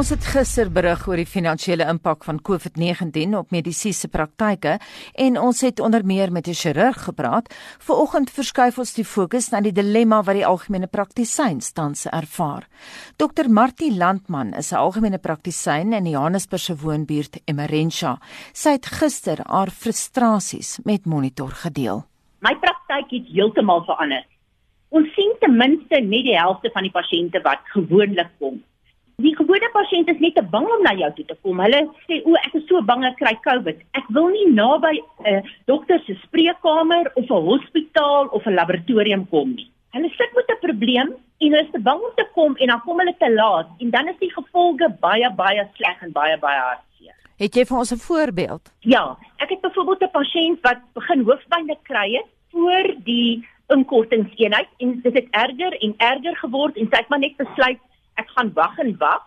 Ons het gister berig oor die finansiële impak van COVID-19 op mediese praktyke en ons het onder meer met 'n chirurg gepraat. Vanoggend verskuif ons die fokus na die dilemma wat die algemene praktisyns tans ervaar. Dr Martie Landman is 'n algemene praktisyn in Johannesburg se woonbuurt Emerentia. Sy het gister haar frustrasies met Monitor gedeel. My praktyk het heeltemal verander. Ons sien ten minste net die helfte van die pasiënte wat gewoonlik kom. Die gewone pasiënt is net te bang om na jou toe te kom. Hulle sê o, ek is so bang ek kry COVID. Ek wil nie naby 'n uh, dokter se spreekkamer of 'n hospitaal of 'n laboratorium kom nie. Hulle sit met 'n probleem en hulle is te bang om te kom en dan kom hulle te laat en dan is die gevolge baie baie sleg en baie baie hartseer. Het jy vir ons 'n voorbeeld? Ja, ek het byvoorbeeld 'n pasiënt wat begin hoofpyn kry het voor die inkortingseenheid en dit het erger en erger geword en sy het maar net besluit ek gaan wag en wag.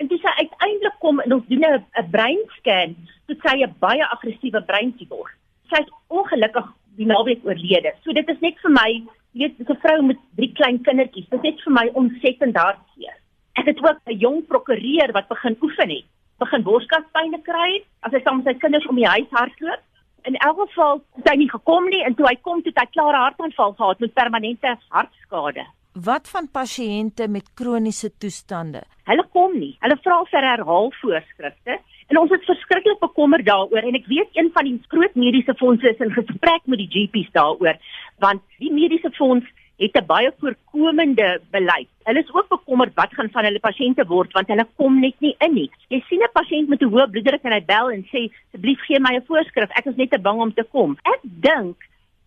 En dis uiteindelik kom en ons doen 'n 'n breinscan, toe sy 'n baie aggressiewe breintumor. Sy is ongelukkig die naweek oorlede. So dit is net vir my, weet, 'n vrou met drie klein kindertjies. Dit is vir my ontsettend hartseer. Ek het ook 'n jong prokureur wat begin oefen het, begin borskaspyne kry as hy saam met sy kinders om die huis hardloop. In elk geval het hy nie gekom nie en toe hy kom toe het hy klare hartaanval gehad met permanente hartskade. Wat van pasiënte met kroniese toestande? Hulle kom nie. Hulle vra vir herhaalvoorskrifte en ons is verskriklik bekommerd daaroor en ek weet een van die groot mediese fondse is in gesprek met die GP's daaroor want die mediese fonds het 'n baie voorkomende beleid. Hulle is ook bekommerd wat gaan van hulle pasiënte word want hulle kom net nie in nie. Jy sien 'n pasiënt met 'n hoë bloeddruk en hy bel en sê asseblief gee my 'n voorskrif. Ek is net te bang om te kom. Ek dink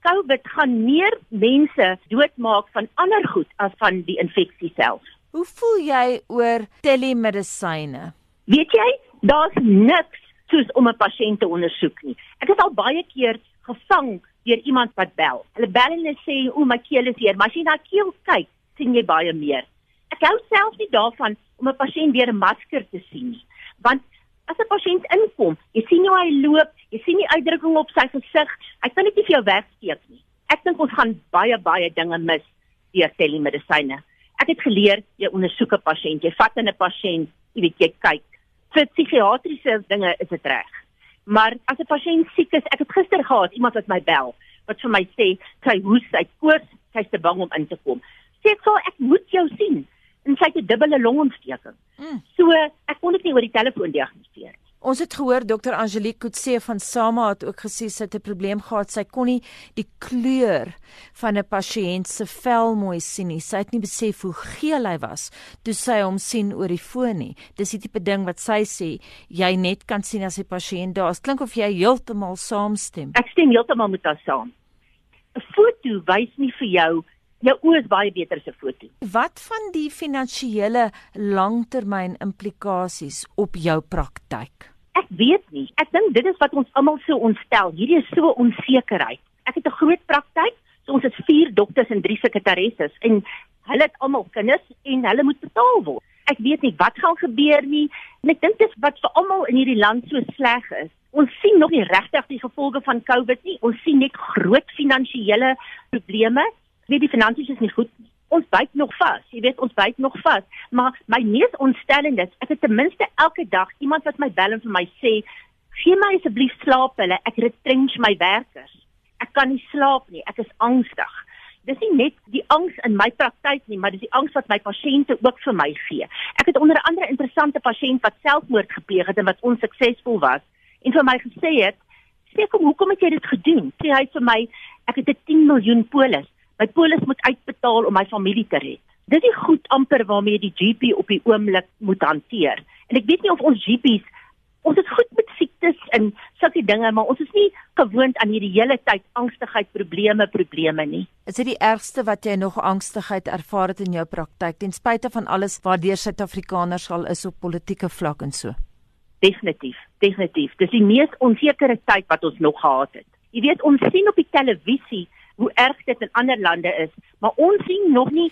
COVID gaan meer mense doodmaak van ander goed as van die infeksie self. Hoe voel jy oor telemedisyne? Weet jy, daar's niks soos om 'n pasiënt te ondersoek nie. Ek het al baie keer gevang deur iemand wat bel. Hulle bel en hulle sê, "O, my keel is seer." Maar as jy na keel kyk, sien jy baie meer. Ek hou self nie daarvan om 'n pasiënt deur 'n masker te sien nie, want as 'n pasiënt inkom, jy sien hoe hy loop, jy sien die uitdrukking op sy gesig, hy kan net nie vir jou wegsteek nie. Ek dink ons gaan baie baie dinge mis deur telemedisyne. Ek het geleer jy ondersoek 'n pasiënt, jy vat 'n pasiënt, jy weet jy kyk. Vir psigiatriese dinge is dit reg. Maar as 'n pasiënt siek is, ek het gister gehad iemand wat my bel wat vir my sê sy hoes, sy koors, sy's te bang om in te kom. Sê ek sal ek moet jou sien en sy het 'n dubbele longontsteking. Mm. So ek kon dit nie oor die telefoon diagnoseer nie. Ons het gehoor dokter Angelique Kutse van Sama het ook gesê sy het 'n probleem gehad. Sy kon nie die kleur van 'n pasiënt se vel mooi sien nie. Sy het nie besef hoe geel hy was toe sy hom sien oor die foon nie. Dis die tipe ding wat sy sê jy net kan sien as 'n pasiënt daar. Dit klink of jy heeltemal saamstem. Ek stem heeltemal met haar saam. 'n Foto wys nie vir jou jou oë is baie beter as 'n foto. Wat van die finansiële langtermyn implikasies op jou praktyk? Ek weet nie. Ek dink dit is wat ons almal so ontstel. Hierdie is so onsekerheid. Ek het 'n groot praktyk. So ons het 4 dokters en 3 sekretaresses en hulle het almal kinders en hulle moet betaal word. Ek weet nie wat gaan gebeur nie. En ek dink dit is wat vir almal in hierdie land so sleg is. Ons sien nog nie regtig die gevolge van COVID nie. Ons sien net groot finansiële probleme weet die finansies is nie goed nie. Ons byt nog vas. Jy weet ons byt nog vas. Maar my mees ontstellend is, ek het ten minste elke dag iemand wat my bel en vir my sê, "Gee my asseblief slaap hulle, ek retrench my werkers. Ek kan nie slaap nie, ek is angstig." Dis nie net die angs in my praktyk nie, maar dis die angs wat my pasiënte ook vir my gee. Ek het onder andere 'n interessante pasiënt wat selfmoord gepleeg het en wat onsuksesvol was en vir my gesê het, "Sê kom, hoekom het jy dit gedoen?" Sê hy vir my, "Ek het 'n 10 miljoen polis my polis moet uitbetaal om my familie te red. Dit is goed amper waarmee die GP op die oomblik moet hanteer. En ek weet nie of ons GP's ons is goed met siektes en sulke dinge, maar ons is nie gewoond aan hierdie hele tyd angstigheid, probleme, probleme nie. Is dit die ergste wat jy nog angstigheid ervaar het in jou praktyk ten spyte van alles waardeur Suid-Afrikaners al is op politieke vlak en so? Definitief, definitief. Dis die mees onsekere tyd wat ons nog gehad het. Jy weet, ons sien op die televisie hoe erg dit in ander lande is, maar ons sien nog nie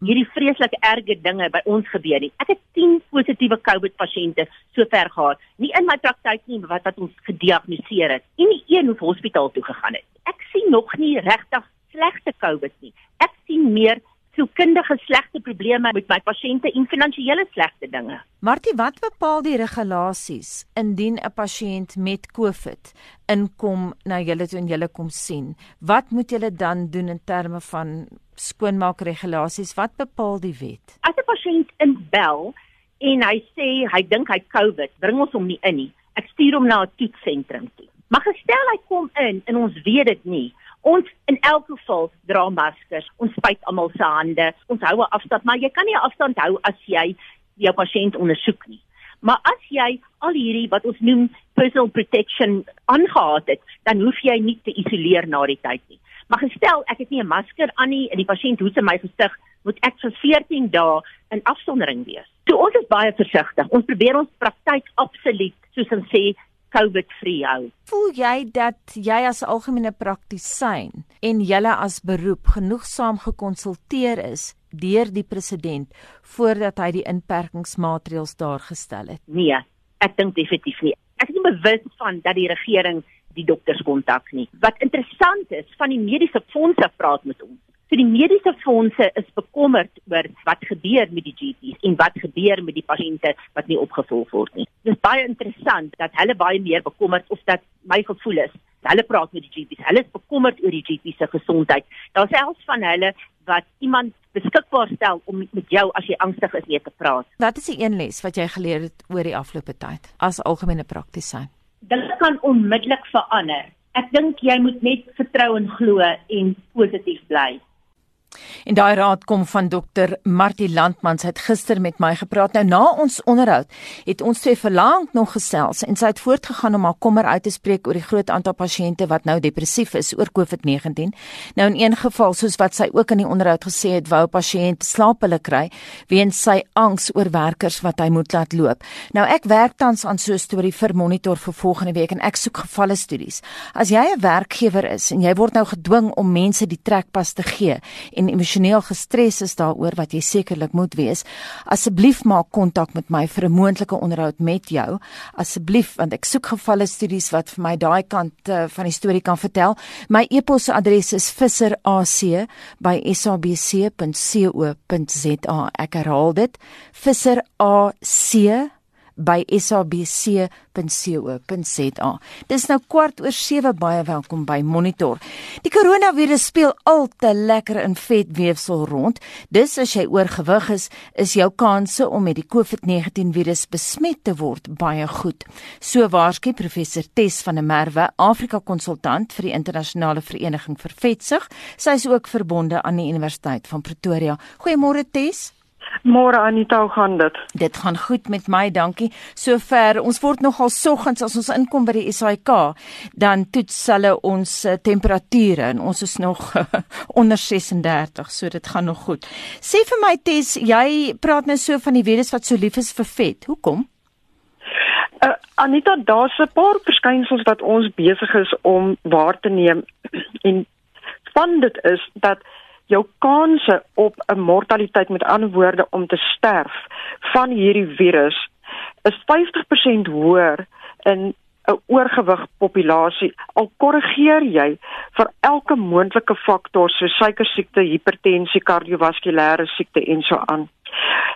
hierdie vreeslike erge dinge by ons gebeur nie. Ek het 10 positiewe COVID pasiënte sover gehad, nie in my praktyk nie, maar wat wat ons gediagnoseer het. En nie een hoef hospitaal toe gegaan het. Ek sien nog nie regtig slegte COVID nie. Ek sien meer sielkundige slegte probleme met my pasiënte en finansiële slegte dinge. Martie, wat bepaal die regulasies indien 'n pasiënt met COVID inkom na julle toe en julle kom sien? Wat moet julle dan doen in terme van skoonmaak regulasies? Wat bepaal die wet? As 'n pasiënt inbel en hy sê hy dink hy COVID, bring ons hom nie in nie. Ek stuur hom na 'n toetsentrum toe. Maar gestel hy kom in en ons weet dit nie, Ons in elk geval dra maskers. Ons spuit almal se hande. Ons hou 'n afstand, maar jy kan nie 'n afstand hou as jy jou pasiënt ondersoek nie. Maar as jy al hierdie wat ons noem personal protection aangehaat het, dan hoef jy nie te isoleer na die tyd nie. Maar gestel ek het nie 'n masker aan nie en die pasiënt hoes in my gesig, moet ek vir 14 dae in afsondering wees. So ons is baie versigtig. Ons probeer ons praktyk absoluut soos ons sê COVID-vrye hou. Voel jy dat jy as algemene praktisyn en julle as beroep genoegsaam gekonsulteer is deur die president voordat hy die inperkingsmaatreëls daar gestel het? Nee, ek dink definitief nie. Ek is nie bewus van dat die regering die dokters kontak nie. Wat interessant is, van die mediese fondse praat met ons. So die mediese fondse is bekommerd oor wat gebeur met die GP's en wat gebeur met die pasiënte wat nie opgevolg word nie. Dit is baie interessant dat hulle baie meer bekommerd of dat my gevoel is. Hulle praat met die GP's. Hulle is bekommerd oor die GP se gesondheid. Daar selfs van hulle wat iemand beskikbaar stel om met jou as jy angstig is mee te praat. Wat is die een les wat jy geleer het oor die afgelope tyd as algemene praktisyn? Dit kan onmiddellik verander. Ek dink jy moet net vertrou en glo en positief bly. En daai raad kom van dokter Martie Landman. Sy het gister met my gepraat. Nou na ons onderhoud het ons twee verlang nog gesels en sy het voortgegaan om haar kommer uit te spreek oor die groot aantal pasiënte wat nou depressief is oor COVID-19. Nou in een geval soos wat sy ook in die onderhoud gesê het, wou 'n pasiënt slaappille kry weens sy angs oor werkers wat hy moet laat loop. Nou ek werk tans aan so 'n storie vir Monitor vir volgende week en ek soek gevalle studies. As jy 'n werkgewer is en jy word nou gedwing om mense die trekpas te gee en emosioneel gestres is daaroor wat jy sekerlik moet wees, asseblief maak kontak met my vir 'n moontlike onderhoud met jou. Asseblief want ek soek gevalle studies wat vir my daai kant uh, van die storie kan vertel. My e-posadres is visserac@sabc.co.za. Ek herhaal dit. visserac by sabc.co.za. Dis nou kwart oor 7 baie welkom by Monitor. Die koronavirus speel al te lekker in vetweefsel rond. Dis as jy oorgewig is, is jou kanse om met die COVID-19 virus besmet te word baie goed. So waarskynlik professor Tes van der Merwe, Afrika konsultant vir die internasionale vereniging vir vetsug. Sy is ook verbonde aan die Universiteit van Pretoria. Goeiemôre Tes. Môre Anita, hoe gaan dit? Dit gaan goed met my, dankie. Sover ons word nogal soggens as ons inkom by die SAIK, dan toets hulle ons uh, temperature en ons is nog onder 36, so dit gaan nog goed. Sê vir my Tes, jy praat nou so van die virus wat so lief is vir vet. Hoekom? Uh, Anita, daar's 'n paar verskynsels wat ons besig is om waar te neem en van dit is dat jou kanse op 'n mortaliteit met ander woorde om te sterf van hierdie virus is 50% hoër in 'n oorgewig populasie al korrigeer jy vir elke moontlike faktor so suikersiekte, hipertensie, kardiovaskulêre siekte en so aan.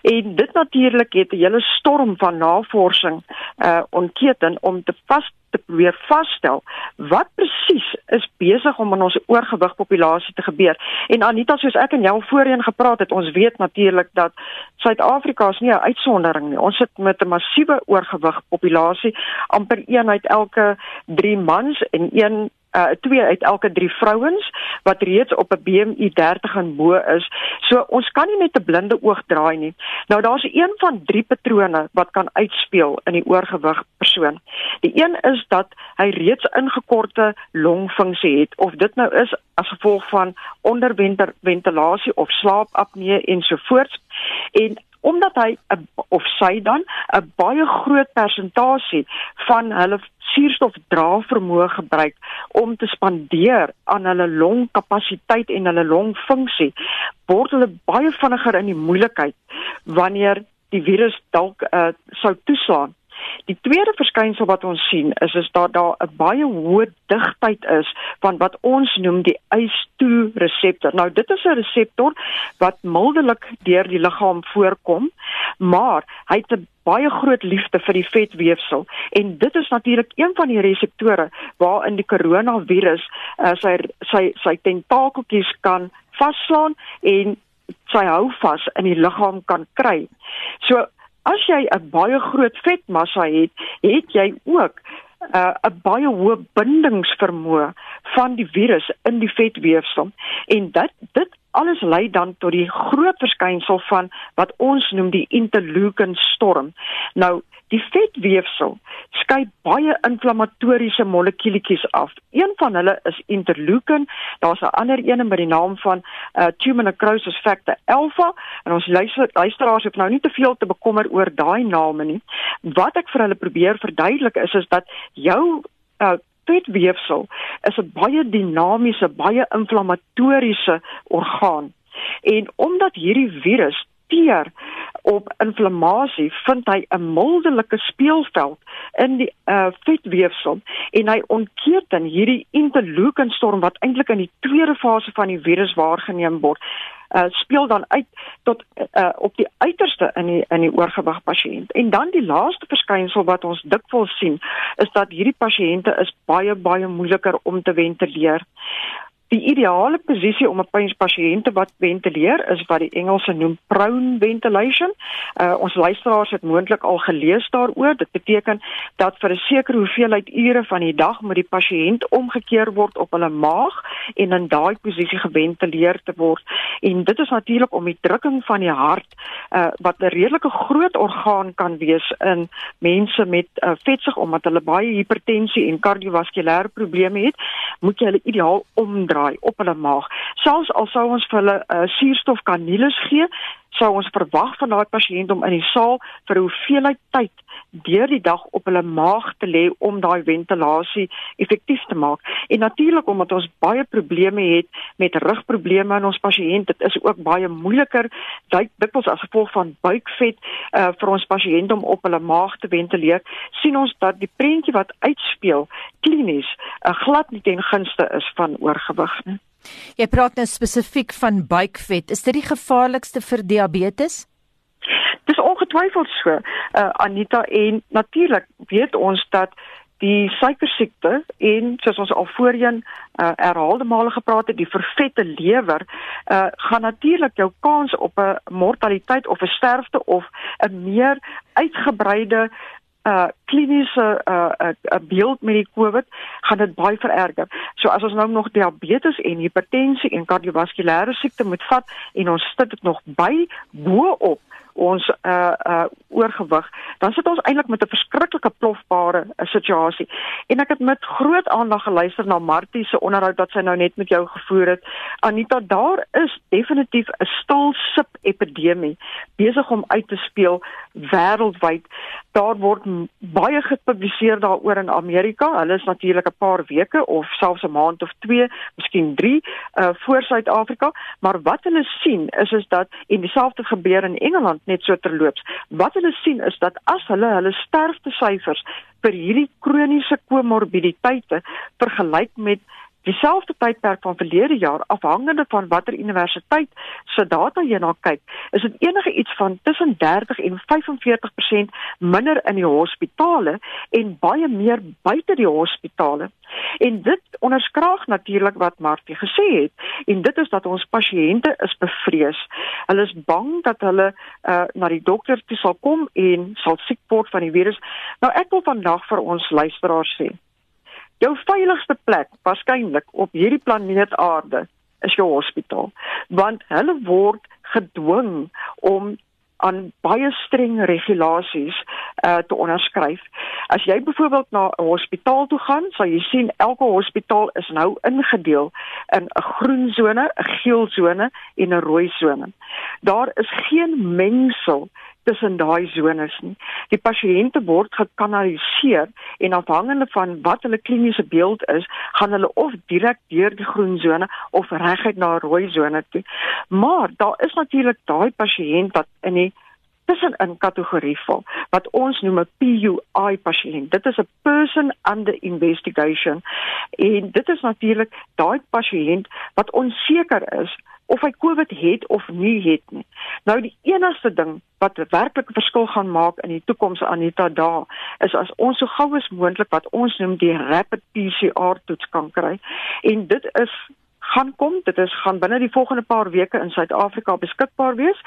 En dit natuurlik het 'n hele storm van navorsing uh ontketen om te vas te probeer vasstel wat presies is besig om in ons oorgewig populasie te gebeur. En Anita, soos ek en jou voorheen gepraat het, ons weet natuurlik dat Suid-Afrika is nie 'n uitsondering nie. Ons sit met 'n massiewe oorgewig populasie, amper een uit elke 3 mans en een uh twee uit elke 3 vrouens wat reeds op 'n BMI 30 en bo is. So ons kan nie net 'n blinde oog draai nie. Nou daar's een van drie patrone wat kan uitspeel in die oorgewig persoon. Die een is dat hy reeds ingekorte longfunksie het of dit nou is as gevolg van onderventilasie of slaapapnee ensovoorts. En omdat hy of sy dan 'n baie groot persentasie van hulle suurstofdra vermoë gebruik om te spandeer aan hulle longkapasiteit en hulle longfunksie word hulle baie vinniger in die moeilikheid wanneer die virus dalk uh, sou toeslaan Die tweede verskynsel wat ons sien is is dat daar 'n baie hoë digtheid is van wat ons noem die ACE2 reseptor. Nou dit is 'n reseptor wat mildelik deur die liggaam voorkom, maar hy het 'n baie groot liefde vir die vetweefsel en dit is natuurlik een van die reseptore waarin die koronavirus uh, sy sy sy tentakeltjies kan vasslaan en sy hou vas in die liggaam kan kry. So as jy 'n baie groot vetmassa het, het jy ook 'n uh, baie hoë bindingsvermoë van die virus in die vetweefsel en dit dit alles lei dan tot die groot verskynsel van wat ons noem die interleukin storm. Nou Die vetweefsel skei baie inflammatoriese molekuulietjies af. Een van hulle is interleukin. Daar's 'n ander een met die naam van uh, tumor necrosis factor alpha en ons luister, luisteraars hoef nou nie te veel te bekommer oor daai name nie. Wat ek vir hulle probeer verduidelik is is dat jou uh, vetweefsel is 'n baie dinamiese, baie inflammatoriese orgaan. En omdat hierdie virus teer op inflammasie vind hy 'n mildelike speelveld in die uh, vetweefsel en hy ontkeer dan hierdie interleukenstorm wat eintlik in die tweede fase van die virus waargeneem word uh, speel dan uit tot uh, op die uiterste in die in die oorgewig pasiënt. En dan die laaste verskynsel wat ons dikwels sien, is dat hierdie pasiënte is baie baie moeiliker om te ventileer. Die ideale posisie om 'n pasiënt wat ventileer is wat die Engelse noem prone ventilation. Uh, ons luisteraars het moontlik al gelees daaroor. Dit beteken dat vir 'n sekere hoeveelheid ure van die dag moet die pasiënt omgekeer word op hulle maag en in daai posisie geventileer te word. En dit is natuurlik om die drukking van die hart uh, wat 'n redelike groot orgaan kan wees in mense met uh, vetsig omdat hulle baie hipertensie en kardiovaskulêre probleme het, moet jy hulle ideaal omdraai draai op hulle maag. Selfs al sou ons vir hulle uh, suurstofkanules gee, sou ons verwag van daai pasiënt om in die saal vir 'n hoeveelheid tyd deur die dag op hulle maag te lê om daai ventilasie effektief te maak. En natuurlik omdat ons baie probleme het met rugprobleme in ons pasiënt, dit is ook baie moeiliker dikwels as gevolg van buikvet uh, vir ons pasiënt om op hulle maag te ventileer, sien ons dat die prentjie wat uitspeel klinies uh, glad nie ten gunste is van oorgewig nie. Jy praat nou spesifiek van buikvet. Is dit die gevaarlikste vir diabetes? Dis ongetwyfeld so. Uh, Anita en natuurlik weet ons dat die suikersiekte en soos ons al voorheen uh, herhaalde male gepraat het, die vervette lewer uh, gaan natuurlik jou kans op 'n mortaliteit of 'n sterfte of 'n meer uitgebreide uh kliniese uh 'n uh, beeld met die COVID gaan dit baie vererger. So as ons nou nog diabetes en hipertensie en kardiovaskulêre siekte moet vat en ons sit dit nog by bo op ons uh uh oorgewig, dan sit ons eintlik met 'n verskriklike plofbare uh, situasie. En ek het met groot aandag geluister na Martie se onderhoud wat sy nou net met jou gevoer het. Anita, daar is definitief 'n stil sip epidemie besig om uit te speel wêreldwyd. Daar word baie gepubliseer daaroor in Amerika. Hulle is natuurlik 'n paar weke of selfs 'n maand of 2, miskien 3 uh voor Suid-Afrika, maar wat hulle sien is is dat en dieselfde gebeur in Engeland net so terloops. Wat hulle sien is dat as hulle hulle sterftesyfers vir hierdie kroniese komorbiditeite vergelyk met dieselfde tydperk van verlede jaar afhangende van watter universiteit se data jy na kyk, is dit enige iets van tussen 30 en 45% minder in die hospitale en baie meer buite die hospitale. En dit onderskraag natuurlik wat Martie gesê het en dit is dat ons pasiënte is bevrees. Hulle is bang dat hulle uh, na die dokter toe sal kom en sal siek word van die virus. Nou ek wil vandag vir ons luisteraars sê. Jou veiligste plek waarskynlik op hierdie planeet Aarde is jou hospitaal want hulle word gedwing om aan baie streng regulasies uh te onderskryf. As jy byvoorbeeld na 'n hospitaal toe gaan, sal jy sien elke hospitaal is nou ingedeel in 'n groen sone, 'n geel sone en 'n rooi sone. Daar is geen mengsel tussen daai sones nie. Die pasiënte word gekanaliseer en afhangende van wat hulle kliniese beeld is, gaan hulle of direk deur die groen sone of reguit na rooi sone toe. Maar daar is natuurlik daai pasiënt wat in die tussenin kategorie val wat ons noem 'n PUI pasiënt. Dit is 'n person under investigation en dit is natuurlik daai pasiënt wat onseker is of hy COVID het of nie het nie. Nou die enigste ding wat werklik 'n verskil gaan maak in die toekoms Anita daar is as ons so gou as moontlik wat ons noem die rapid PCR toets kan kry. En dit is gaan kom. Dit is gaan binne die volgende paar weke in Suid-Afrika beskikbaar wees.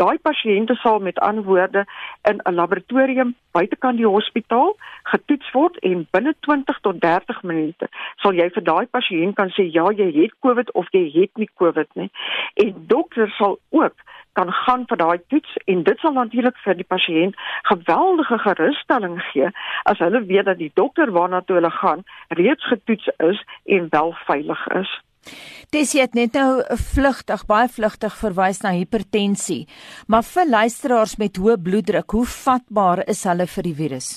Daai pasiënte sal met antwoorde in 'n laboratorium buitekant die hospitaal getoets word en binne 20 tot 30 minute sal jy vir daai pasiënt kan sê ja, jy het COVID of jy het nie COVID nie. En dokter sal ook kan gaan vir daai toets en dit sal natuurlik vir die pasiënt geweldige gerusstelling gee as hulle weet dat die dokter waarna toe hulle gaan reeds getoets is en wel veilig is. Jy het net nou vlugtig, baie vlugtig verwys na hipertensie. Maar vir luisteraars met hoë bloeddruk, hoe vatbaar is hulle vir die virus?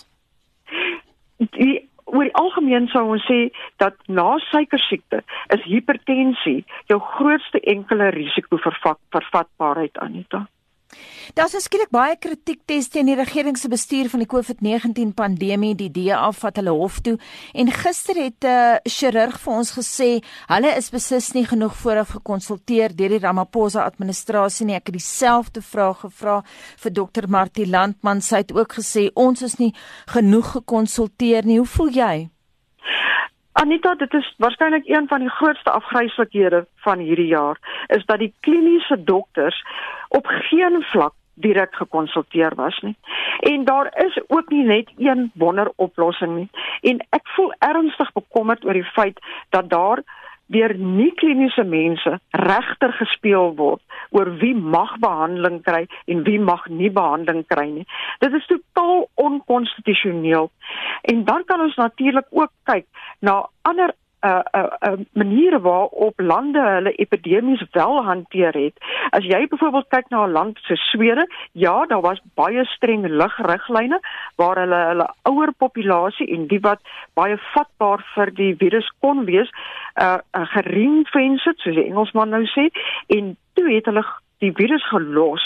Die oor die algemeen sou ons sê dat na suikersiekte is hipertensie jou grootste enkele risiko vir vatbaarheid Anita. Daar's skielik baie kritiek teen die regering se bestuur van die COVID-19 pandemie. Die DA vat hulle hof toe en gister het 'n uh, chirurg vir ons gesê hulle is beslis nie genoeg vooraf gekonsulteer deur die Ramaphosa administrasie nie. Ek het dieselfde vraag gevra vir dokter Martie Landman. Sy het ook gesê ons is nie genoeg gekonsulteer nie. Hoe voel jy? Anita, dit is waarskynlik een van die grootste afgryslikhede van hierdie jaar is dat die kliniese dokters op geen vlak direk gekonsulteer was nie. En daar is ook nie net een wonderoplossing nie. En ek voel ernstig bekommerd oor die feit dat daar deur nie kliniese mense regter gespeel word oor wie mag behandeling kry en wie mag nie behandeling kry nie. Dit is totaal onkonstitusioneel. En dan kan ons natuurlik ook kyk na ander uh, uh, uh, maniere waarop lande hulle epidemies wel hanteer het. As jy byvoorbeeld kyk na 'n land so Swede, ja, daar was baie streng ligriglyne waar hulle hulle ouer populasie en die wat baie vatbaar vir die virus kon wees, uh, uh geringfence het, soos die Engelsman nou sê, en toe het hulle die virus gelos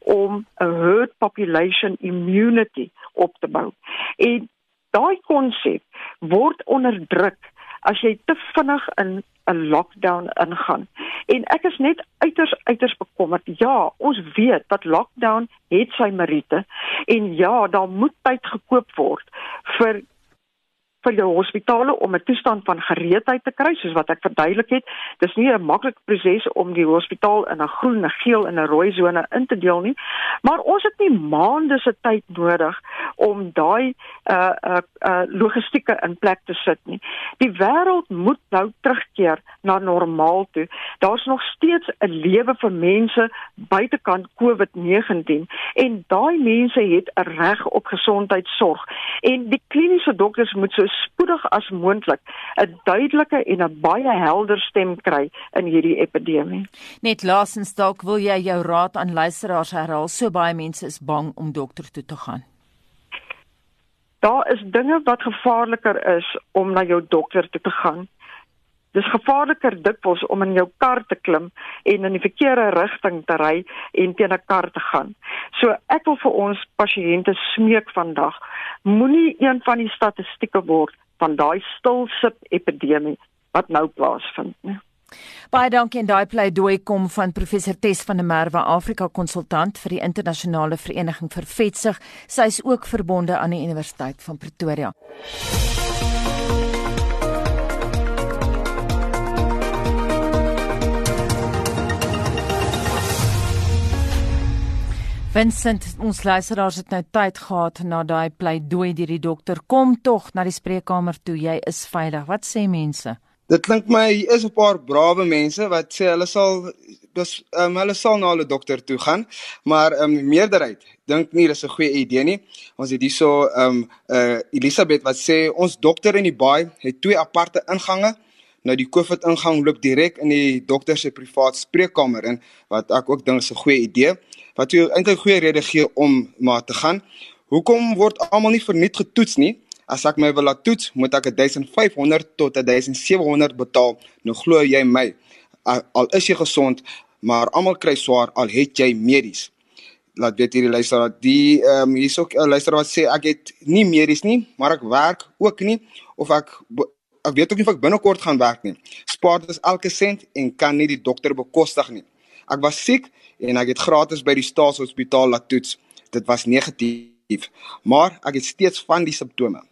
om 'n herd population immunity op te bou. En daai konsep word onderdruk as jy te vinnig in 'n lockdown ingaan. En ek is net uiters uiters bekommerd. Ja, ons weet dat lockdown het sy meriete en ja, daar moet tyd gekoop word vir vir die hospitale om 'n toestand van gereedheid te kry soos wat ek verduidelik het. Dis nie 'n maklike proses om die hospitaal in 'n groen, 'n geel en 'n rooi sone in te deel nie, maar ons het nie maande se tyd nodig om daai uh uh, uh logistieke in plek te sit nie. Die wêreld moet nou terugkeer na normaal toe. Daar's nog steeds 'n lewe vir mense buitekant COVID-19 en daai mense het 'n reg op gesondheidsorg en die kliniese dokters moet so spoedig as moontlik 'n duidelike en 'n baie helder stem kry in hierdie epidemie. Net laasens dalk wil jy jou raad aan luisteraars herhaal. So baie mense is bang om dokter toe te gaan. Daar is dinge wat gevaarliker is om na jou dokter toe te gaan. Dis gevaarliker dikwels om in jou kar te klim en in die verkeerde rigting te ry en teen 'n kar te gaan. So ek wil vir ons pasiënte smeek vandag, moenie een van die statistieke word van daai stilsip epidemie wat nou plaasvind nie. Baie dankie en daai pleidooi kom van professor Tes van der Merwe, Afrika konsultant vir die internasionale vereniging vir vetsig. Sy is ook verbonde aan die Universiteit van Pretoria. Vincent, ons luisteraars het nou tyd gehad na daai pleidooi deur die dokter. Kom tog na die spreekkamer toe, jy is veilig. Wat sê mense? Dit klink my is 'n paar brawe mense wat sê hulle sal dis um, hulle sal na hulle dokter toe gaan, maar 'n um, meerderheid dink nie dis 'n goeie idee nie. Ons het hierso 'n um, uh, Elisabeth wat sê ons dokter in die baai het twee aparte ingange. Nou die COVID ingang loop direk in die dokter se privaat spreekkamer in wat ek ook dink is 'n goeie idee wat jy eintlik goeie rede gee om maar te gaan. Hoekom word almal nie verniet getoets nie? As ek my wil laat toets, moet ek 1500 tot 1700 betaal. Nou glo jy my, al is jy gesond, maar almal kry swaar al het jy medies. laat weet hierdie luisteraar die ehm um, hier's ook 'n luisteraar wat sê ek het nie medies nie, maar ek werk ook nie of ek ek weet ook nie of ek binnekort gaan werk nie. Spaar dit elke sent en kan nie die dokter bekostig nie. Ek was siek en ek het gratis by die staatshospitaal laat toets. Dit was negatief, maar ek het steeds van die simptome.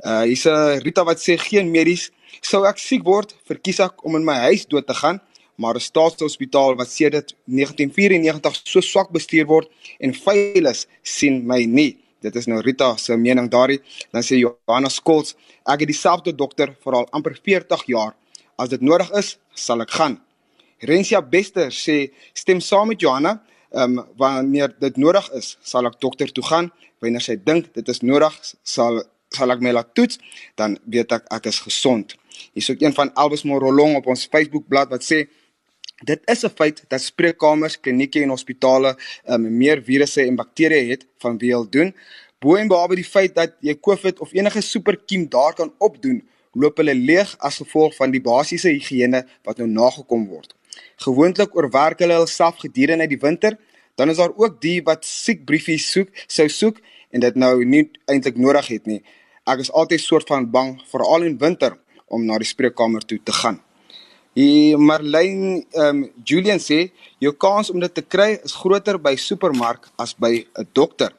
Uh hier's 'n Rita wat sê geen medies. Sou ek siek word, verkies ek om in my huis dood te gaan maar 'n staatshospitaal wat sedert 1994 so swak bestuur word en vuil is, sien my nie. Dit is nou Rita se mening daarin. Dan sê Johanna Skols, ek het dieselfde dokter vir al amper 40 jaar. As dit nodig is, sal ek gaan. Rensia Bester sê stem saam met Johanna, ehm um, wanneer dit nodig is, sal ek dokter toe gaan. Wanneer sy dink dit is nodig, sal sal ek my laat toets, dan weet ek ek is gesond. Hier's ook een van Elvis Morolong op ons Facebookblad wat sê Dit is 'n feit dat spreekkamers, klinieke en hospitale um, meer virusse en bakterieë het van wie hulle doen. Bo en behalwe die feit dat jy COVID of enige superkiem daar kan opdoen, loop hulle leeg as gevolg van die basiese higiëne wat nou nagekom word. Gewoonlik oorwerk hulle hulself gedurende die winter, dan is daar ook die wat siek briefies soek, sou soek en dit nou nie eintlik nodig het nie. Ek is altyd soort van bang veral in winter om na die spreekkamer toe te gaan. Die Marlene ehm um, Julian sê jou kans om dit te kry is groter by supermark as by 'n dokter.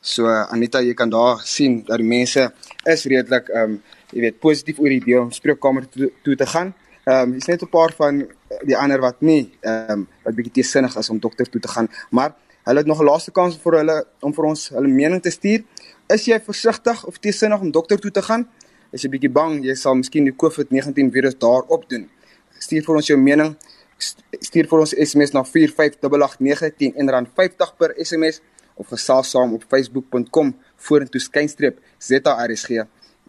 So Anita, jy kan daar sien dat die mense is redelik ehm um, jy weet positief oor die idee om spreekkamer toe, toe te gaan. Ehm um, is net 'n paar van die ander wat nie ehm um, wat bietjie teesinnig is om dokter toe te gaan, maar hulle het nog 'n laaste kans vir hulle om vir ons hulle mening te stuur. Is jy versigtig of teesinnig om dokter toe te gaan? Is jy bietjie bang jy sal miskien die COVID-19 virus daar opdoen? Stuur vir ons jou mening. Stuur vir ons SMS na 45889 en rand 50 per SMS of gesels saam op facebook.com vorentoe skynstreep ZARSG.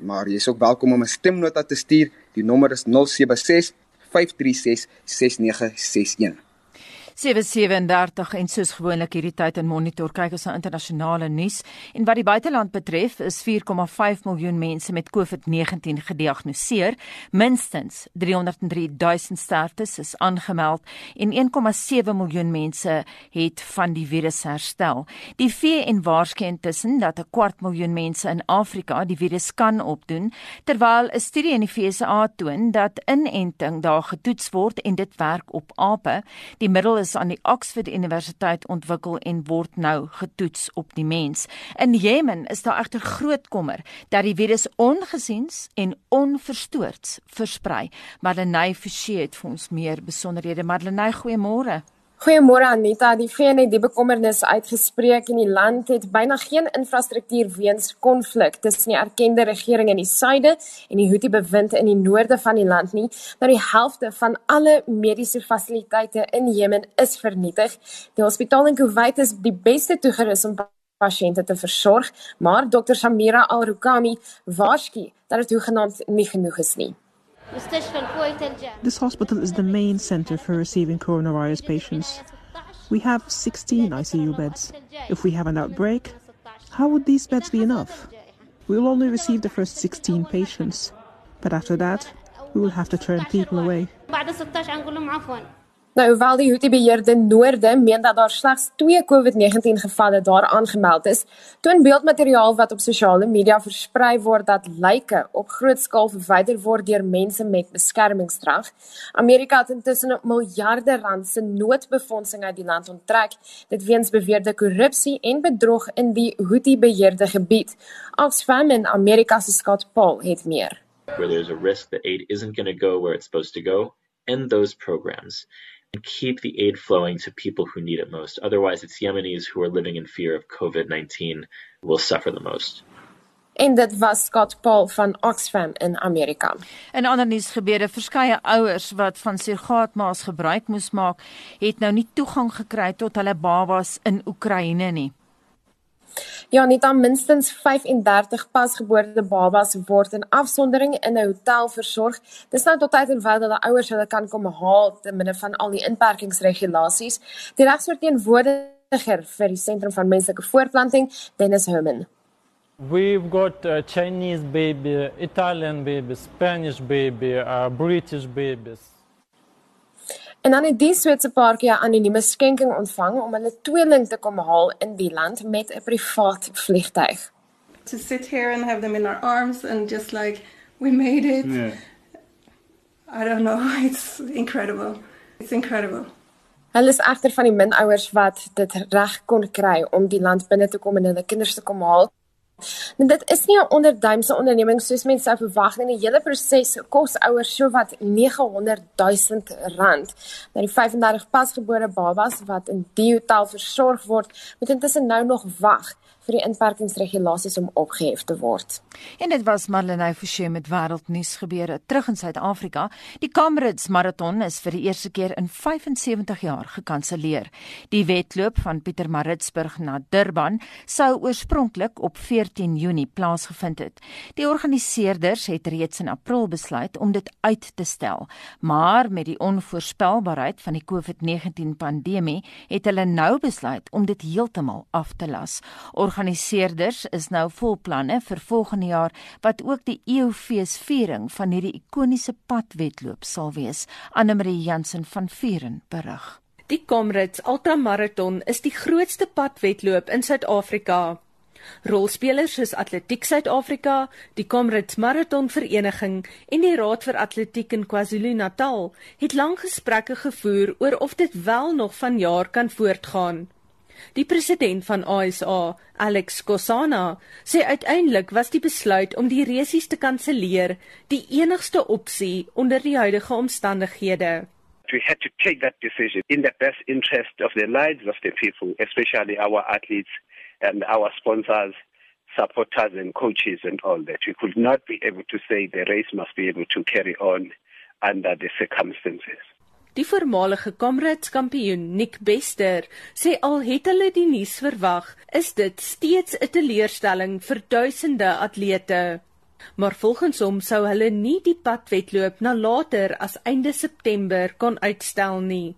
Maar jy is ook welkom om 'n stemnota te stuur. Die nommer is 076 536 6961. 737 en soos gewoonlik hierdie tyd in monitor kyk ons na internasionale nuus en wat die buiteland betref is 4,5 miljoen mense met COVID-19 gediagnoseer, minstens 303 000 sterftes is aangemeld en 1,7 miljoen mense het van die virus herstel. Die VN waarsku intussen dat 'n kwart miljoen mense in Afrika die virus kan opdoen, terwyl 'n studie in die VSA toon dat inenting daar getoets word en dit werk op ape. Die middel is aan die Oxford Universiteit ontwikkel en word nou getoets op die mens. In Jemen is daar egter groot kommer dat die virus ongesiens en onverstoords versprei. Marlenae Forsie het vir ons meer besonderhede. Marlenae, goeiemôre. Goeiemôre Anita, die VN het die bekommernis uitgespreek en die land het byna geen infrastruktuur weens konflik tussen die erkende regering in die suide en die Houthi bewind in die noorde van die land nie. Nou die helfte van alle mediese fasiliteite in Jemen is vernietig. Die hospitaal in Kuwait is die beste toegerus om pasiënte te versorg, maar Dr Samira Al-Rukami waarsku dat dit hoegenaamd nie genoeg is nie. This hospital is the main center for receiving coronavirus patients. We have 16 ICU beds. If we have an outbreak, how would these beds be enough? We will only receive the first 16 patients, but after that, we will have to turn people away. Nou, hoewel die Houthi-beheerde Noorde meen dat daar slegs 2 COVID-19 gevalle daar aangemeld is, toon beeldmateriaal wat op sosiale media versprei word dat lyke op groot skaal verwyder word deur mense met beskermingsdrag. Amerika het intussen miljarde rand se noodbefondsing uit die land onttrek, dit weens beweerde korrupsie en bedrog in die Houthi-beheerde gebied. Oxfam en Amerika se Scott Paul het meer. Where there's a risk that aid isn't going to go where it's supposed to go, end those programs. And keep the aid flowing to people who need it most. Otherwise, it's Yemenis who are living in fear of COVID 19 will suffer the most. En dit was Scott Paul van Oxfam in Amerika. In ander nuus gebeure verskeie ouers wat van surrogaatma's gebruik moes maak, het nou nie toegang gekry tot hulle babas in Oekraïne nie. Ja, net dan minstens 35 pasgeboorte babas word in afsondering in 'n hotel versorg. Dis nou tot tyd en wyl dat die ouers hulle kan kom haal te midde van al die inperkingsregulasies. Die regsverteenwoordiger vir die sentrum van menslike voortplanting, Dennis Herman. We've got uh, Chinese baby, Italian baby, Spanish baby, uh, British babies. En dan het die Switserse paartjie 'n anonieme skenking ontvang om hulle tweeling te kom haal in die land met 'n privaat vliegtyg. To sit here and have them in our arms and just like we made it. Yeah. I don't know, it's incredible. It's incredible. Hulle is egter van die min ouers wat dit reg kon kry om die land binne te kom en hulle kinders te kom haal. En dit is nie 'n onderduimse onderneming soos mense sou verwag nie. Die hele proses kos ouers sowat 900 000 rand. Nou die 35 pasgebore babas wat in die hotel versorg word, moet intussen nou nog wag vir die inperkingsregulasies om opgehef te word. En dit was Marlenae Forsie met wêreldnuus gebeure terug in Suid-Afrika. Die Comrades Marathon is vir die eerste keer in 75 jaar gekanselleer. Die wedloop van Pietermaritzburg na Durban sou oorspronklik op 14 Junie plaasgevind het. Die organiseerders het reeds in April besluit om dit uit te stel, maar met die onvoorspelbaarheid van die COVID-19 pandemie het hulle nou besluit om dit heeltemal af te las. Or organiseerders is nou vol planne vir volgende jaar wat ook die EOFees viering van hierdie ikoniese padwedloop sal wees. Anne Marie Jansen van Vieren berig. Die Comrades Ultramarathon is die grootste padwedloop in Suid-Afrika. Rolspelers soos Atletiek Suid-Afrika, die Comrades Marathon Vereniging en die Raad vir Atletiek in KwaZulu-Natal het lank gesprekke gevoer oor of dit wel nog vanjaar kan voortgaan. Die president van ASA, Alex Kosana, sê uiteindelik was die besluit om die resies te kanselleer die enigste opsie onder die huidige omstandighede. We had to take that decision in the best interest of the lives of the people, especially our athletes and our sponsors, supporters and coaches and all that. We could not be able to say the race must be able to carry on under the circumstances. Die voormalige Comrades kampioen Nick Bester sê al het hulle die nuus verwag, is dit steeds 'n teleurstelling vir duisende atlete. Maar volgens hom sou hulle nie die padwedloop na later as einde September kon uitstel nie.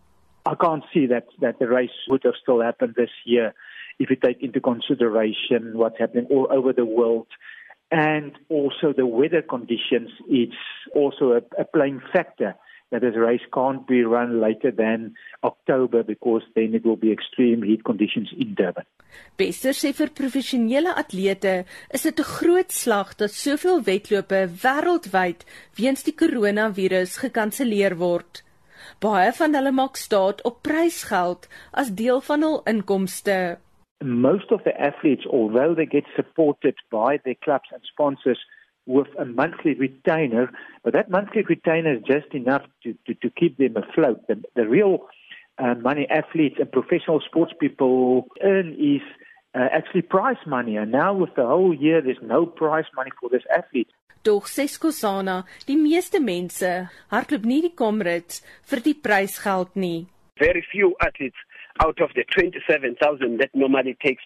I can't see that that the race would have still happened this year if you take into consideration what's happening all over the world and also the weather conditions it's also a, a playing factor that this race can't be run later than October because then it will be extreme heat conditions in Durban. Bester sê vir professionele atlete is dit 'n groot slag dat soveel wedlope wêreldwyd weens die koronavirus gekanselleer word. Baie van hulle maak staat op prysgeld as deel van hul inkomste. Most of the athletes although they get supported by their clubs and sponsors with a monthly retainer, but that monthly retainer is just enough to, to, to keep them afloat. The, the real uh, money athletes and professional sports people earn is uh, actually prize money. And now with the whole year, there's no prize money for this athlete. Doch Seskosana, die meeste mense hardloop nie die Comrades vir die prysgeld nie. Very few athletes out of the 27,000 that normally takes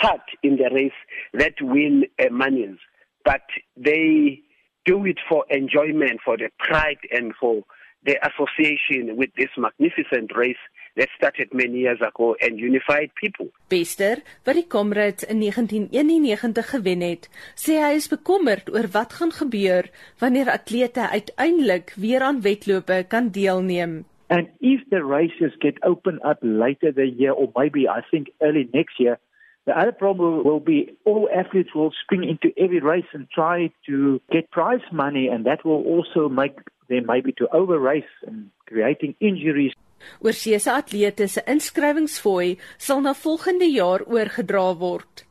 part in the race that win uh, monies but they do it for enjoyment, for the pride, and for the association with this magnificent race that started many years ago and unified people. Bester, wat die Comrades in 1991 gewen het, sê hy is bekommerd oor wat gaan gebeur wanneer atlete uiteindelik weer aan wedlope kan deelneem. And if the races get open up later the year or maybe I think early next year, The other problem will be all athletes will spring into every race and try to get prize money, and that will also make them maybe to over race and creating injuries. Oorseese atlete se inskrywingsfooi sal na volgende jaar oorgedra word.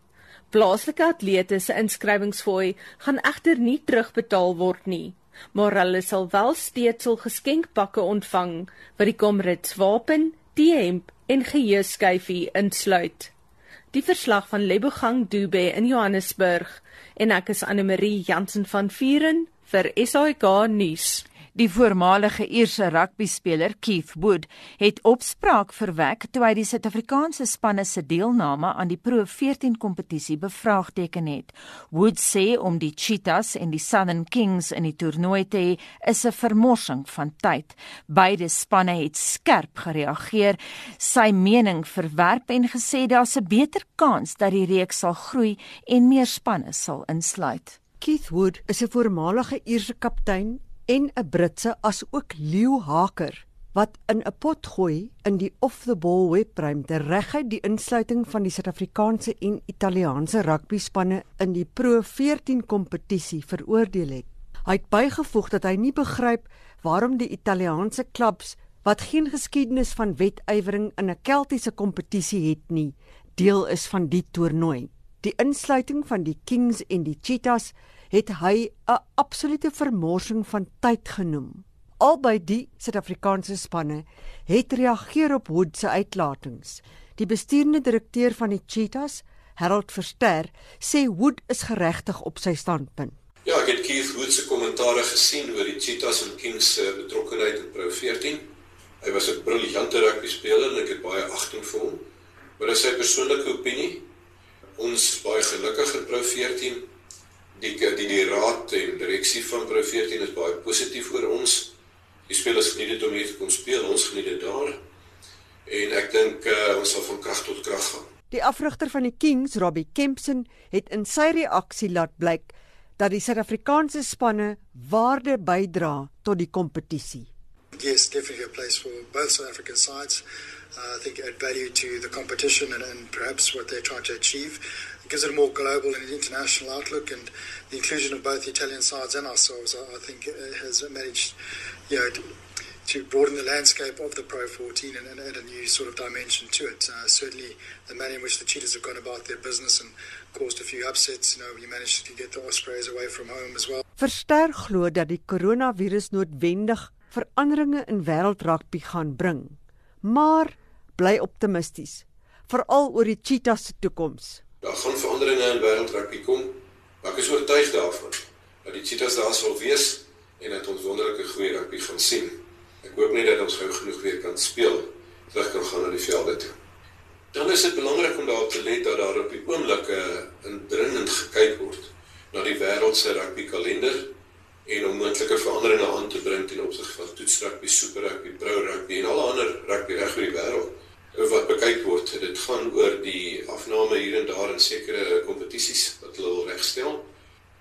Plaaslike atlete se inskrywingsfooi gaan egter nie terugbetaal word nie, maar hulle sal wel steeds hul geskenkpakke ontvang wat die Comrades wapen, T-hemp en geheueskyfie insluit. Die verslag van Lebogang Dube in Johannesburg en ek is Anne Marie Jansen van Vuren vir SAK nuus. Die voormalige Ierse rugbyspeler Keith Wood het opspraak verwek toe hy die Suid-Afrikaanse spanne se deelname aan die Pro 14 kompetisie bevraagteken het. Wood sê om die Cheetahs en die Southern Kings in die toernooi te hê is 'n vermorsing van tyd. Beide spanne het skerp gereageer, sy mening verwerp en gesê daar's 'n beter kans dat die reeks sal groei en meer spanne sal insluit. Keith Wood is 'n voormalige Ierse kaptein en 'n Britse as ook Leo Haker wat in 'n pot gooi in die off the ball webruimte reguit die insluiting van die Suid-Afrikaanse en Italiaanse rugby spanne in die Pro 14 kompetisie veroordeel het. Hy het bygevoeg dat hy nie begryp waarom die Italiaanse klubs wat geen geskiedenis van wetywering in 'n Keltiese kompetisie het nie, deel is van die toernooi. Die insluiting van die Kings en die Cheetahs het hy 'n absolute vermorsing van tyd genoem. Albei die Suid-Afrikaanse spanne het reageer op Hood se uitlatings. Die bestuurende direkteur van die Cheetahs, Harold Verster, sê Hood is geregtig op sy standpunt. Ja, ek het Keith Hood se kommentaare gesien oor die Cheetahs en Kings se betrokkeheid in Pro 14. Hy was 'n briljante rugby speler en ek het baie agting vir hom. Maar dis sy persoonlike opinie. Ons is baie gelukkig in Pro 14. Die die die raad en direksie van Pro 14 is baie positief oor ons. Die spelers geniet dit om hier te kom speel, ons geniet dit daar. En ek dink uh, ons sal van krag tot krag gaan. Die afrigter van die Kings, Robbie Kempson, het in sy reaksie laat blyk dat die Suid-Afrikaanse spanne waarde bydra tot die kompetisie. Yes, definitely a place for both South African sides. Uh, I think add value to the competition and, and perhaps what they're trying to achieve. It gives it a more global and international outlook, and the inclusion of both the Italian sides and ourselves, I, I think, uh, has managed you know, to broaden the landscape of the Pro 14 and, and add a new sort of dimension to it. Uh, certainly, the manner in which the Cheetahs have gone about their business and caused a few upsets. You know, you managed to get the Ospreys away from home as well. Verster glo dat die koronavirus noodwendig veranderinge in wêreldrugby gaan bring, maar bly optimisties, veral oor die Cheetahs se toekoms. Daar gaan veranderinge in wêreldrugby kom, maar ek is oortuig daarvan dat die Cheetahs daar sal wees en dat ons wonderlike goeie rugby gaan sien. Ek hoop net dat ons gou genoeg weer kan speel terug kan gaan na die velde toe. Dan is dit belangrik om daarop te let dat daar op die oomblik 'n indringend gekyk word na die wêreld se rugby kalender en om moontlike veranderinge aan te bring ten opsigte van toetsrugby, super rugby, pro rugby en alle ander rugby reg oor die wêreld wat bekyk word. Dit gaan oor die afname hier en daar in sekere kompetisies wat hulle wil regstel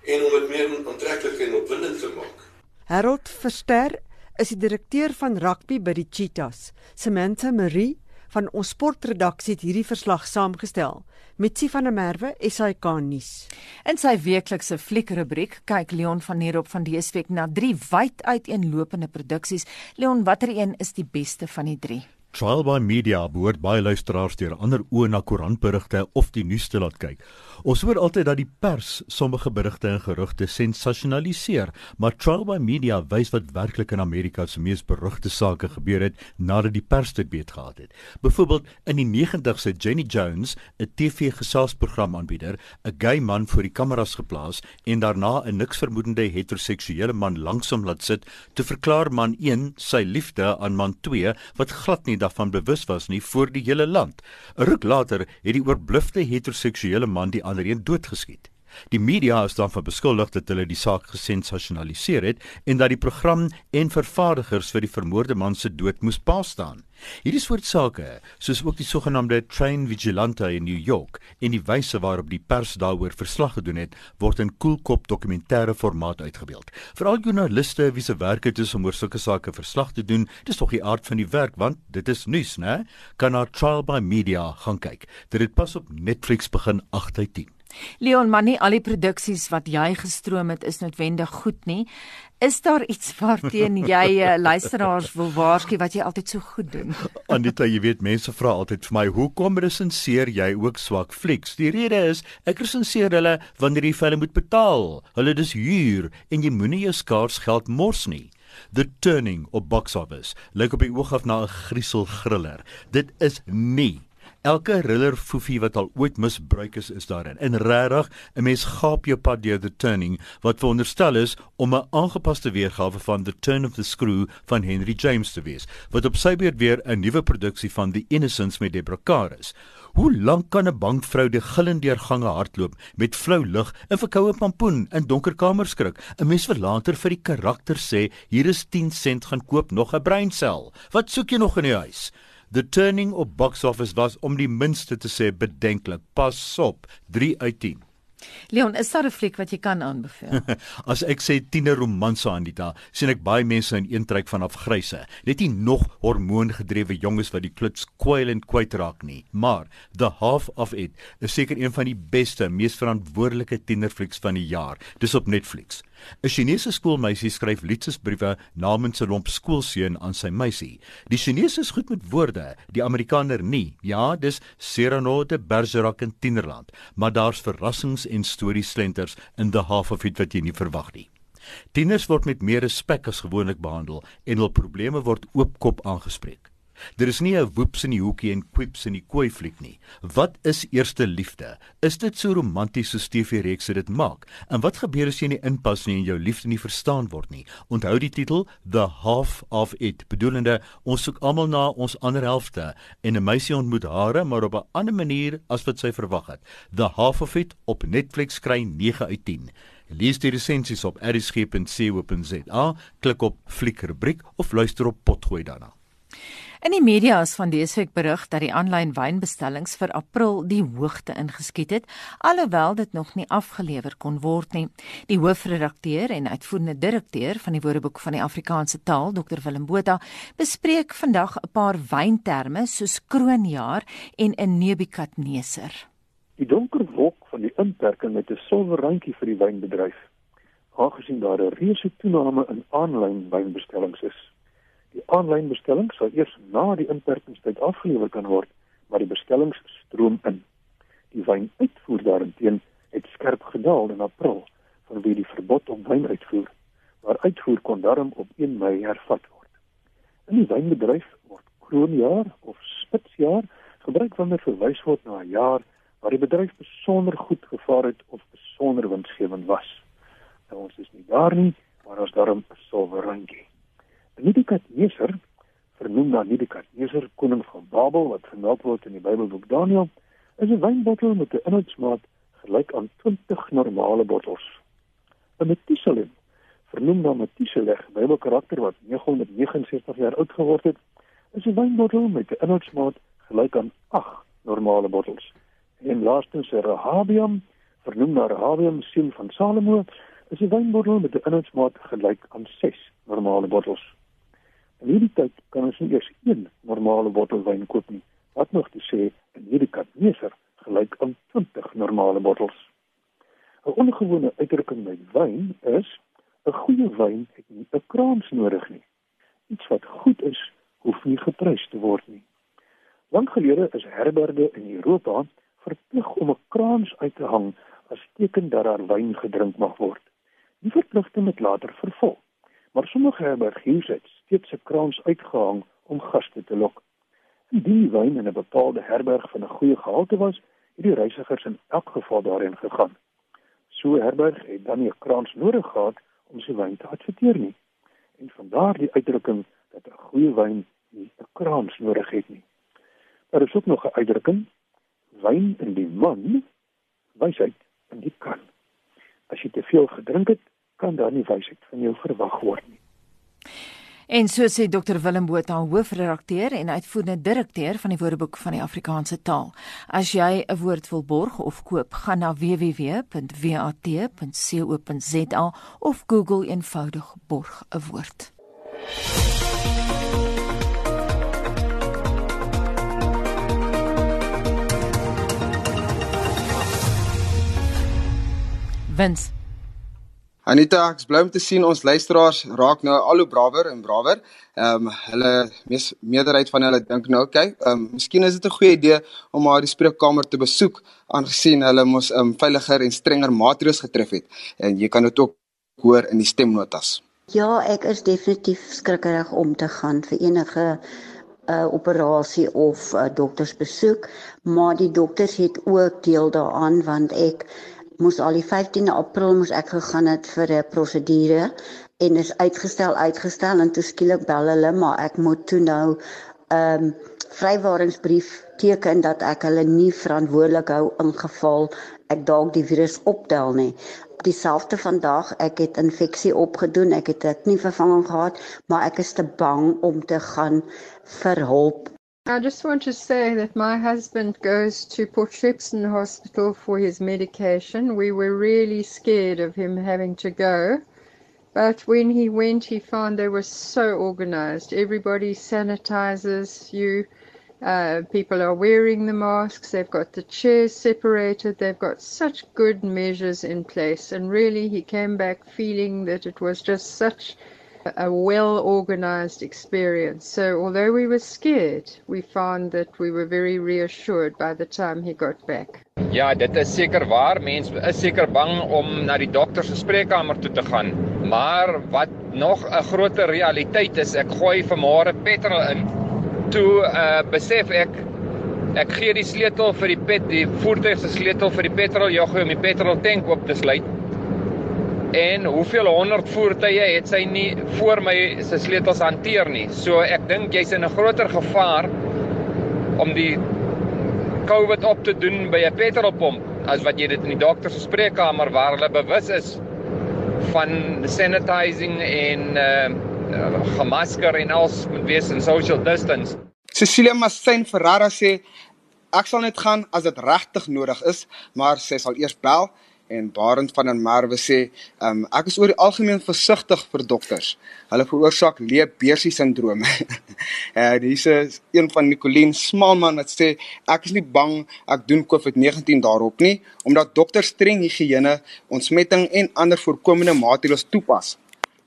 en om dit meer aantreklik en opwindend te maak. Harold Verster is die direkteur van rugby by die Cheetahs. Samantha Marie van ons sportredaksie het hierdie verslag saamgestel. Mitsi van der Merwe, SAK nuus. In sy weeklikse fliekrubriek kyk Leon van Heerop van DSW na drie wyd uiteenlopende produksies. Leon, watter een is die beste van die drie? Trial by Media behoort baie luisteraars deur ander oë na koerantberigte of die nuus te laat kyk. Ons hoor altyd dat die pers sommige berigte en gerugte sensasionaliseer, maar Trial by Media wys wat werklik in Amerika se mees berugte sake gebeur het nadat die pers dit weet gehad het. Byvoorbeeld in die 90's het Jenny Jones, 'n TV-gesaagsprogram aanbieder, 'n gay man voor die kameras geplaas en daarna 'n niks vermoedende heteroseksuele man lanksom laat sit te verklaar man 1 sy liefde aan man 2 wat glad nie daarvan bewus was nie voor die hele land. 'n Ruk later het die oorblufte heteroseksuele man die ander een doodgeskiet. Die media is dan van beskuldig dat hulle die saak gesensasionaliseer het en dat die program en vervaardigers vir die vermoorde man se dood moes pa staan. Hierdie soort sake, soos ook die sogenaamde Train Vigilante in New York en die wyse waarop die pers daaroor verslag gedoen het, word in koelkop dokumentêre formaat uitgebeeld. Veral joernaliste wie se werk dit is om oor sulke sake verslag te doen, dis tog die aard van die werk want dit is nuus, né? Kan na Trial by Media gaan kyk. Dit het pas op Netflix begin 8 uit 10. Leon, maar nie al die produksies wat jy gestroom het is noodwendig goed nie. Is daar iets waarteen jy uh, luisteraars wil waarsku wat jy altyd so goed doen? Anita, jy weet mense vra altyd vir my, "Hoekom resenseer jy ook swak flieks?" Die rede is, ek resenseer hulle wanneer vir hulle moet betaal. Hulle dis huur en jy moenie jou skaars geld mors nie. The Turning op Box Office lyk op die oog af na 'n grieselgriller. Dit is nie Elke riller foefie wat al ooit misbruik is, is daarin. En regtig, 'n mens gaap jou pad deur the turning wat veronderstel is om 'n aangepaste weergawe van The Turn of the Screw van Henry James te wees, wat op sy beurt weer 'n nuwe produksie van The Innocents met Deborah Kerr is. Hoe lank kan 'n bankvrou die gillende gange hardloop met flou lig en verkoue pampoen in donker kamers skrik? 'n Mens wil later vir die karakter sê, hier is 10 sent gaan koop nog 'n breinsel. Wat soek jy nog in die huis? The Turning op box office was om die minste te sê bedenklik. Pas op, 3 uit 10. Leon, is daar 'n fliek wat jy kan aanbeveel? As ek sê tiener romanse Anita, sien ek baie mense in een trek vanaf gryse. Net nie nog hormoongedrewe jonges wat die kluts kwyl en kwyt raak nie. Maar The Half of It is seker een van die beste, mees verantwoordelike tienerflieks van die jaar. Dis op Netflix. 'n Chinese skoolmeisie skryf liefdesbriewe namens 'n lomp skoolseun aan sy meisie. Die Chinese is goed met woorde, die Amerikaner nie. Ja, dis Cyrano de Bergerac in Tienerland, maar daar's verrassings en storieslenters in The Half of It wat jy nie verwag nie. Tieners word met meer respek as gewoonlik behandel en hul probleme word oopkop aangespreek. Daar is nie 'n woeps in die hoekie en quips in die kooi fliek nie. Wat is eerste liefde? Is dit so romanties soos TV-reekse dit maak? En wat gebeur as jy nie inpas nie en jou liefde nie verstaan word nie? Onthou die titel The Half of It, bedoelende ons soek almal na ons ander helfte en 'n meisie ontmoet haar maar op 'n ander manier as wat sy verwag het. The Half of It op Netflix kry 9 uit 10. Lees die resensies op erisg.co.za, klik op fliekrubriek of luister op potgooi daarna. In die media is van dese week berig dat die aanlyn wynbestellings vir April die hoogte ingeskiet het, alhoewel dit nog nie afgelewer kon word nie. Die hoofredakteur en uitvoerende direkteur van die Woordeboek van die Afrikaanse taal, Dr Willem Botha, bespreek vandag 'n paar wynterme soos kroonjaar en 'n nebukadneser. Die donker wolk van die inperking met 'n silwer randjie vir die wynbedryf, aangesien daar 'n reuse toename in aanlyn wynbestellings is. Die aanlyn bestelling sal eers na die inperkingstyd afgelewer kan word, maar die bestellings stroom in. Die wynuitvoer daarteen het skerp gedaal in April vanweë die verbod op wynuitvoer, maar uitvoer kon daarom op 1 Mei hervat word. In die wynbedryf word kroonjaar of spitsjaar gebruik wanneer verwys word na 'n jaar waar die bedryf besonder goed gevaar het of besonder winsgewend was. Nou ons is nie daar nie, maar ons daarom 'n silwer randjie. Nebukadneser, vernoem na Nebukadneser, koning van Babel wat vermeld word in die Bybelboek Daniël, is 'n wynbottel met 'n inhoudsmaat gelyk aan 20 normale bottels. 'n Methuselah, vernoem na Methuselah, Bybelkarakter wat 969 jaar oud geword het, is 'n wynbottel met 'n inhoudsmaat gelyk aan 8 normale bottels. En laastens Rehabiam, vernoem na Rehabiam, seun van Salomo, is 'n wynbottel met 'n inhoudsmaat gelyk aan 6 normale bottels. In hierdie tyd kan ons nie eers een normale bottel wyn koop nie. Wat nog te sê, in hierdie katneser gelyk aan 20 normale bottels. 'n Ongewone uitdrukking by wyn is 'n goeie wyn het nie 'n kraans nodig nie. Iets wat goed is, hoef nie geprys te word nie. Lank gelede is herberge in Europa verplig om 'n kraans uit te hang as teken dat daar wyn gedrink mag word. Die verpligting het later vervolg maar sommige herbergiers het steeds 'n kraans uitgehang om gaste te lok. Indien die wyn in 'n bepaalde herberg van 'n goeie gehalte was, het die reisigers in elk geval daarin gegaan. So herberg het dan nie 'n kraans nodig gehad om sy wyn te adverteer nie. En vandaar die uitdrukking dat 'n goeie wyn nie 'n kraans nodig het nie. Daar is ook nog 'n uitdrukking: wyn in die man, wysheid in die kan. As jy te veel gedrink het, kan daar nie wysheid van jou verwag word nie. En so sê Dr Willem Botha, hoofredakteur en uitvoerende direkteur van die Woordeboek van die Afrikaanse taal. As jy 'n woord wil borg of koop, gaan na www.wat.co.za of Google eenvoudig borg 'n woord. Wens Anita, ek bly om te sien ons luisteraars raak nou al hoe brawer en brawer. Ehm um, hulle mees meerderheid van hulle dink nou, okay, ehm um, miskien is dit 'n goeie idee om maar die spreekkamer te besoek aangesien hulle mos ehm um, veiliger en strenger maatreëls getref het. En jy kan dit ook hoor in die stemnotas. Ja, ek is definitief skrikkerig om te gaan vir enige 'n uh, operasie of 'n uh, doktersbesoek, maar die dokters het ook deel daaraan want ek moes al die 15de April moes ek gegaan het vir 'n prosedure en is uitgestel uitgestel en toe skielik bel hulle maar ek moet toe nou 'n um, vrywaringsbrief teken dat ek hulle nie verantwoordelik hou in geval ek dalk die virus optel nie. Dieselfde vandag, ek het infeksie opgedoen, ek het 'n knievervanging gehad, maar ek is te bang om te gaan vir hulp I just want to say that my husband goes to Port Shepstone Hospital for his medication. We were really scared of him having to go. But when he went, he found they were so organized. Everybody sanitizes you. Uh, people are wearing the masks. They've got the chairs separated. They've got such good measures in place. And really, he came back feeling that it was just such a well organized experience. So, although we were scared, we found that we were very reassured by the time he got back. Ja, dit is seker waar. Mense is seker bang om na die dokter se spreekkamer toe te gaan. Maar wat nog 'n groter realiteit is, ek gooi vanmôre petrol in. Toe uh besef ek ek gee die sleutel vir die pet, die voertuig se sleutel vir die petroljoggie om die petrol tank oop te sluit en hoeveel honderd voertuie het sy nie voor my se sleutels hanteer nie. So ek dink jy's in 'n groter gevaar om die COVID op te doen by 'n petrolpomp as wat jy dit in die dokter se spreekkamer waar hulle bewus is van sanitizing en uh gemasker en als moet wees in social distance. Cecilia Massain Ferrara sê ek sal net gaan as dit regtig nodig is, maar sy sal eers bel en Barend van der Merwe sê, um, ek is oor die algemeen versigtig vir dokters. Hulle veroorsaak leebeersie sindroom. en dis een van Nicoline Smalman wat sê ek is nie bang ek doen COVID-19 daarop nie omdat dokters streng higiëne, ontsmetting en ander voorkomende maatreëls toepas.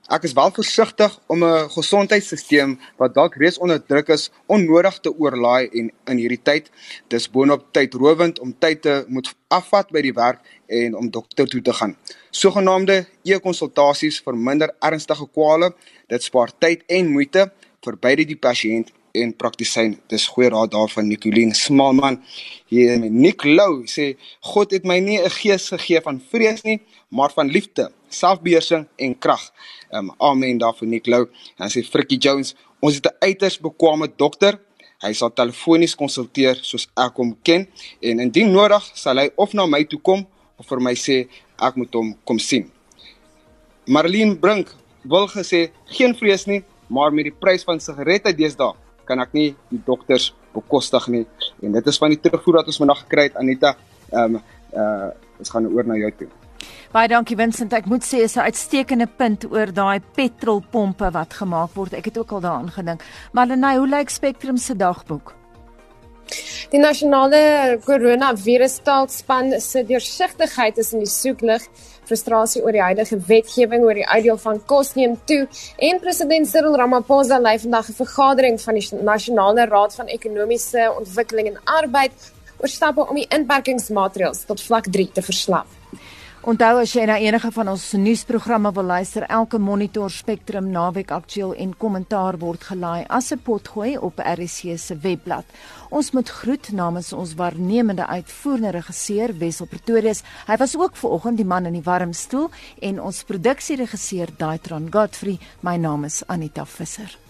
Ek is wel versigtig om 'n gesondheidstelsel wat dalk reeds onder druk is onnodig te oorlaai en in hierdie tyd dis boonop tydrowend om tyd te moet afvat by die werk en om dokter toe te gaan. Sogenaamde e-konsultasies verminder ernstige kwale. Dit spaar tyd en moeite vir beide die pasiënt en praktisyn. Dis goeie raad daarvan Nicoline Smalman. Hier Nick Lou sê God het my nie 'n gees gegee van vrees nie, maar van liefde, selfbeheersing en krag. Um, amen daarvoor Nick Lou. En sê Frikkie Jones, ons het 'n uiters bekwame dokter. Hy sal telefonies konsulteer soos ek hom ken en indien nodig sal hy of na my toe kom of vir my sê ek moet hom kom sien. Marlene Brink wil gesê geen vrees nie, maar met die prys van sigarette deesdae kan ek nie die dokters bekostig nie en dit is van die terugvoer wat ons vandag gekry het Anita. Ehm um, uh ons gaan oor na jou toe. Baie dankie Vincent. Ek moet sê is 'n uitstekende punt oor daai petrolpompe wat gemaak word. Ek het ook al daaraan gedink. Maar Lenay, hoe lyk Spectrum se dagboek? Die nasionale koronavirustaakspan se deursigtigheid is in die soeklig. Frustrasie oor die huidige wetgewing oor die uitdeel van kos neem toe en president Cyril Ramaphosa lei vandag 'n vergadering van die Nasionale Raad van Ekonomiese Ontwikkeling en Arbeid oor stappe om die inperkingsmaatreëls tot vlak 3 te verslap. Onthou as jy na enige van ons nuusprogramme wil luister, elke Monitor Spectrum naweek aktueel en kommentaar word gelaai as 'n potgooi op RC se webblad. Ons moet groet namens ons waarnemende uitvoerende regisseur Wessel Pretorius. Hy was ook ver oggend die man in die warm stoel en ons produksieregisseur Daitron Godfrey. My naam is Anita Visser.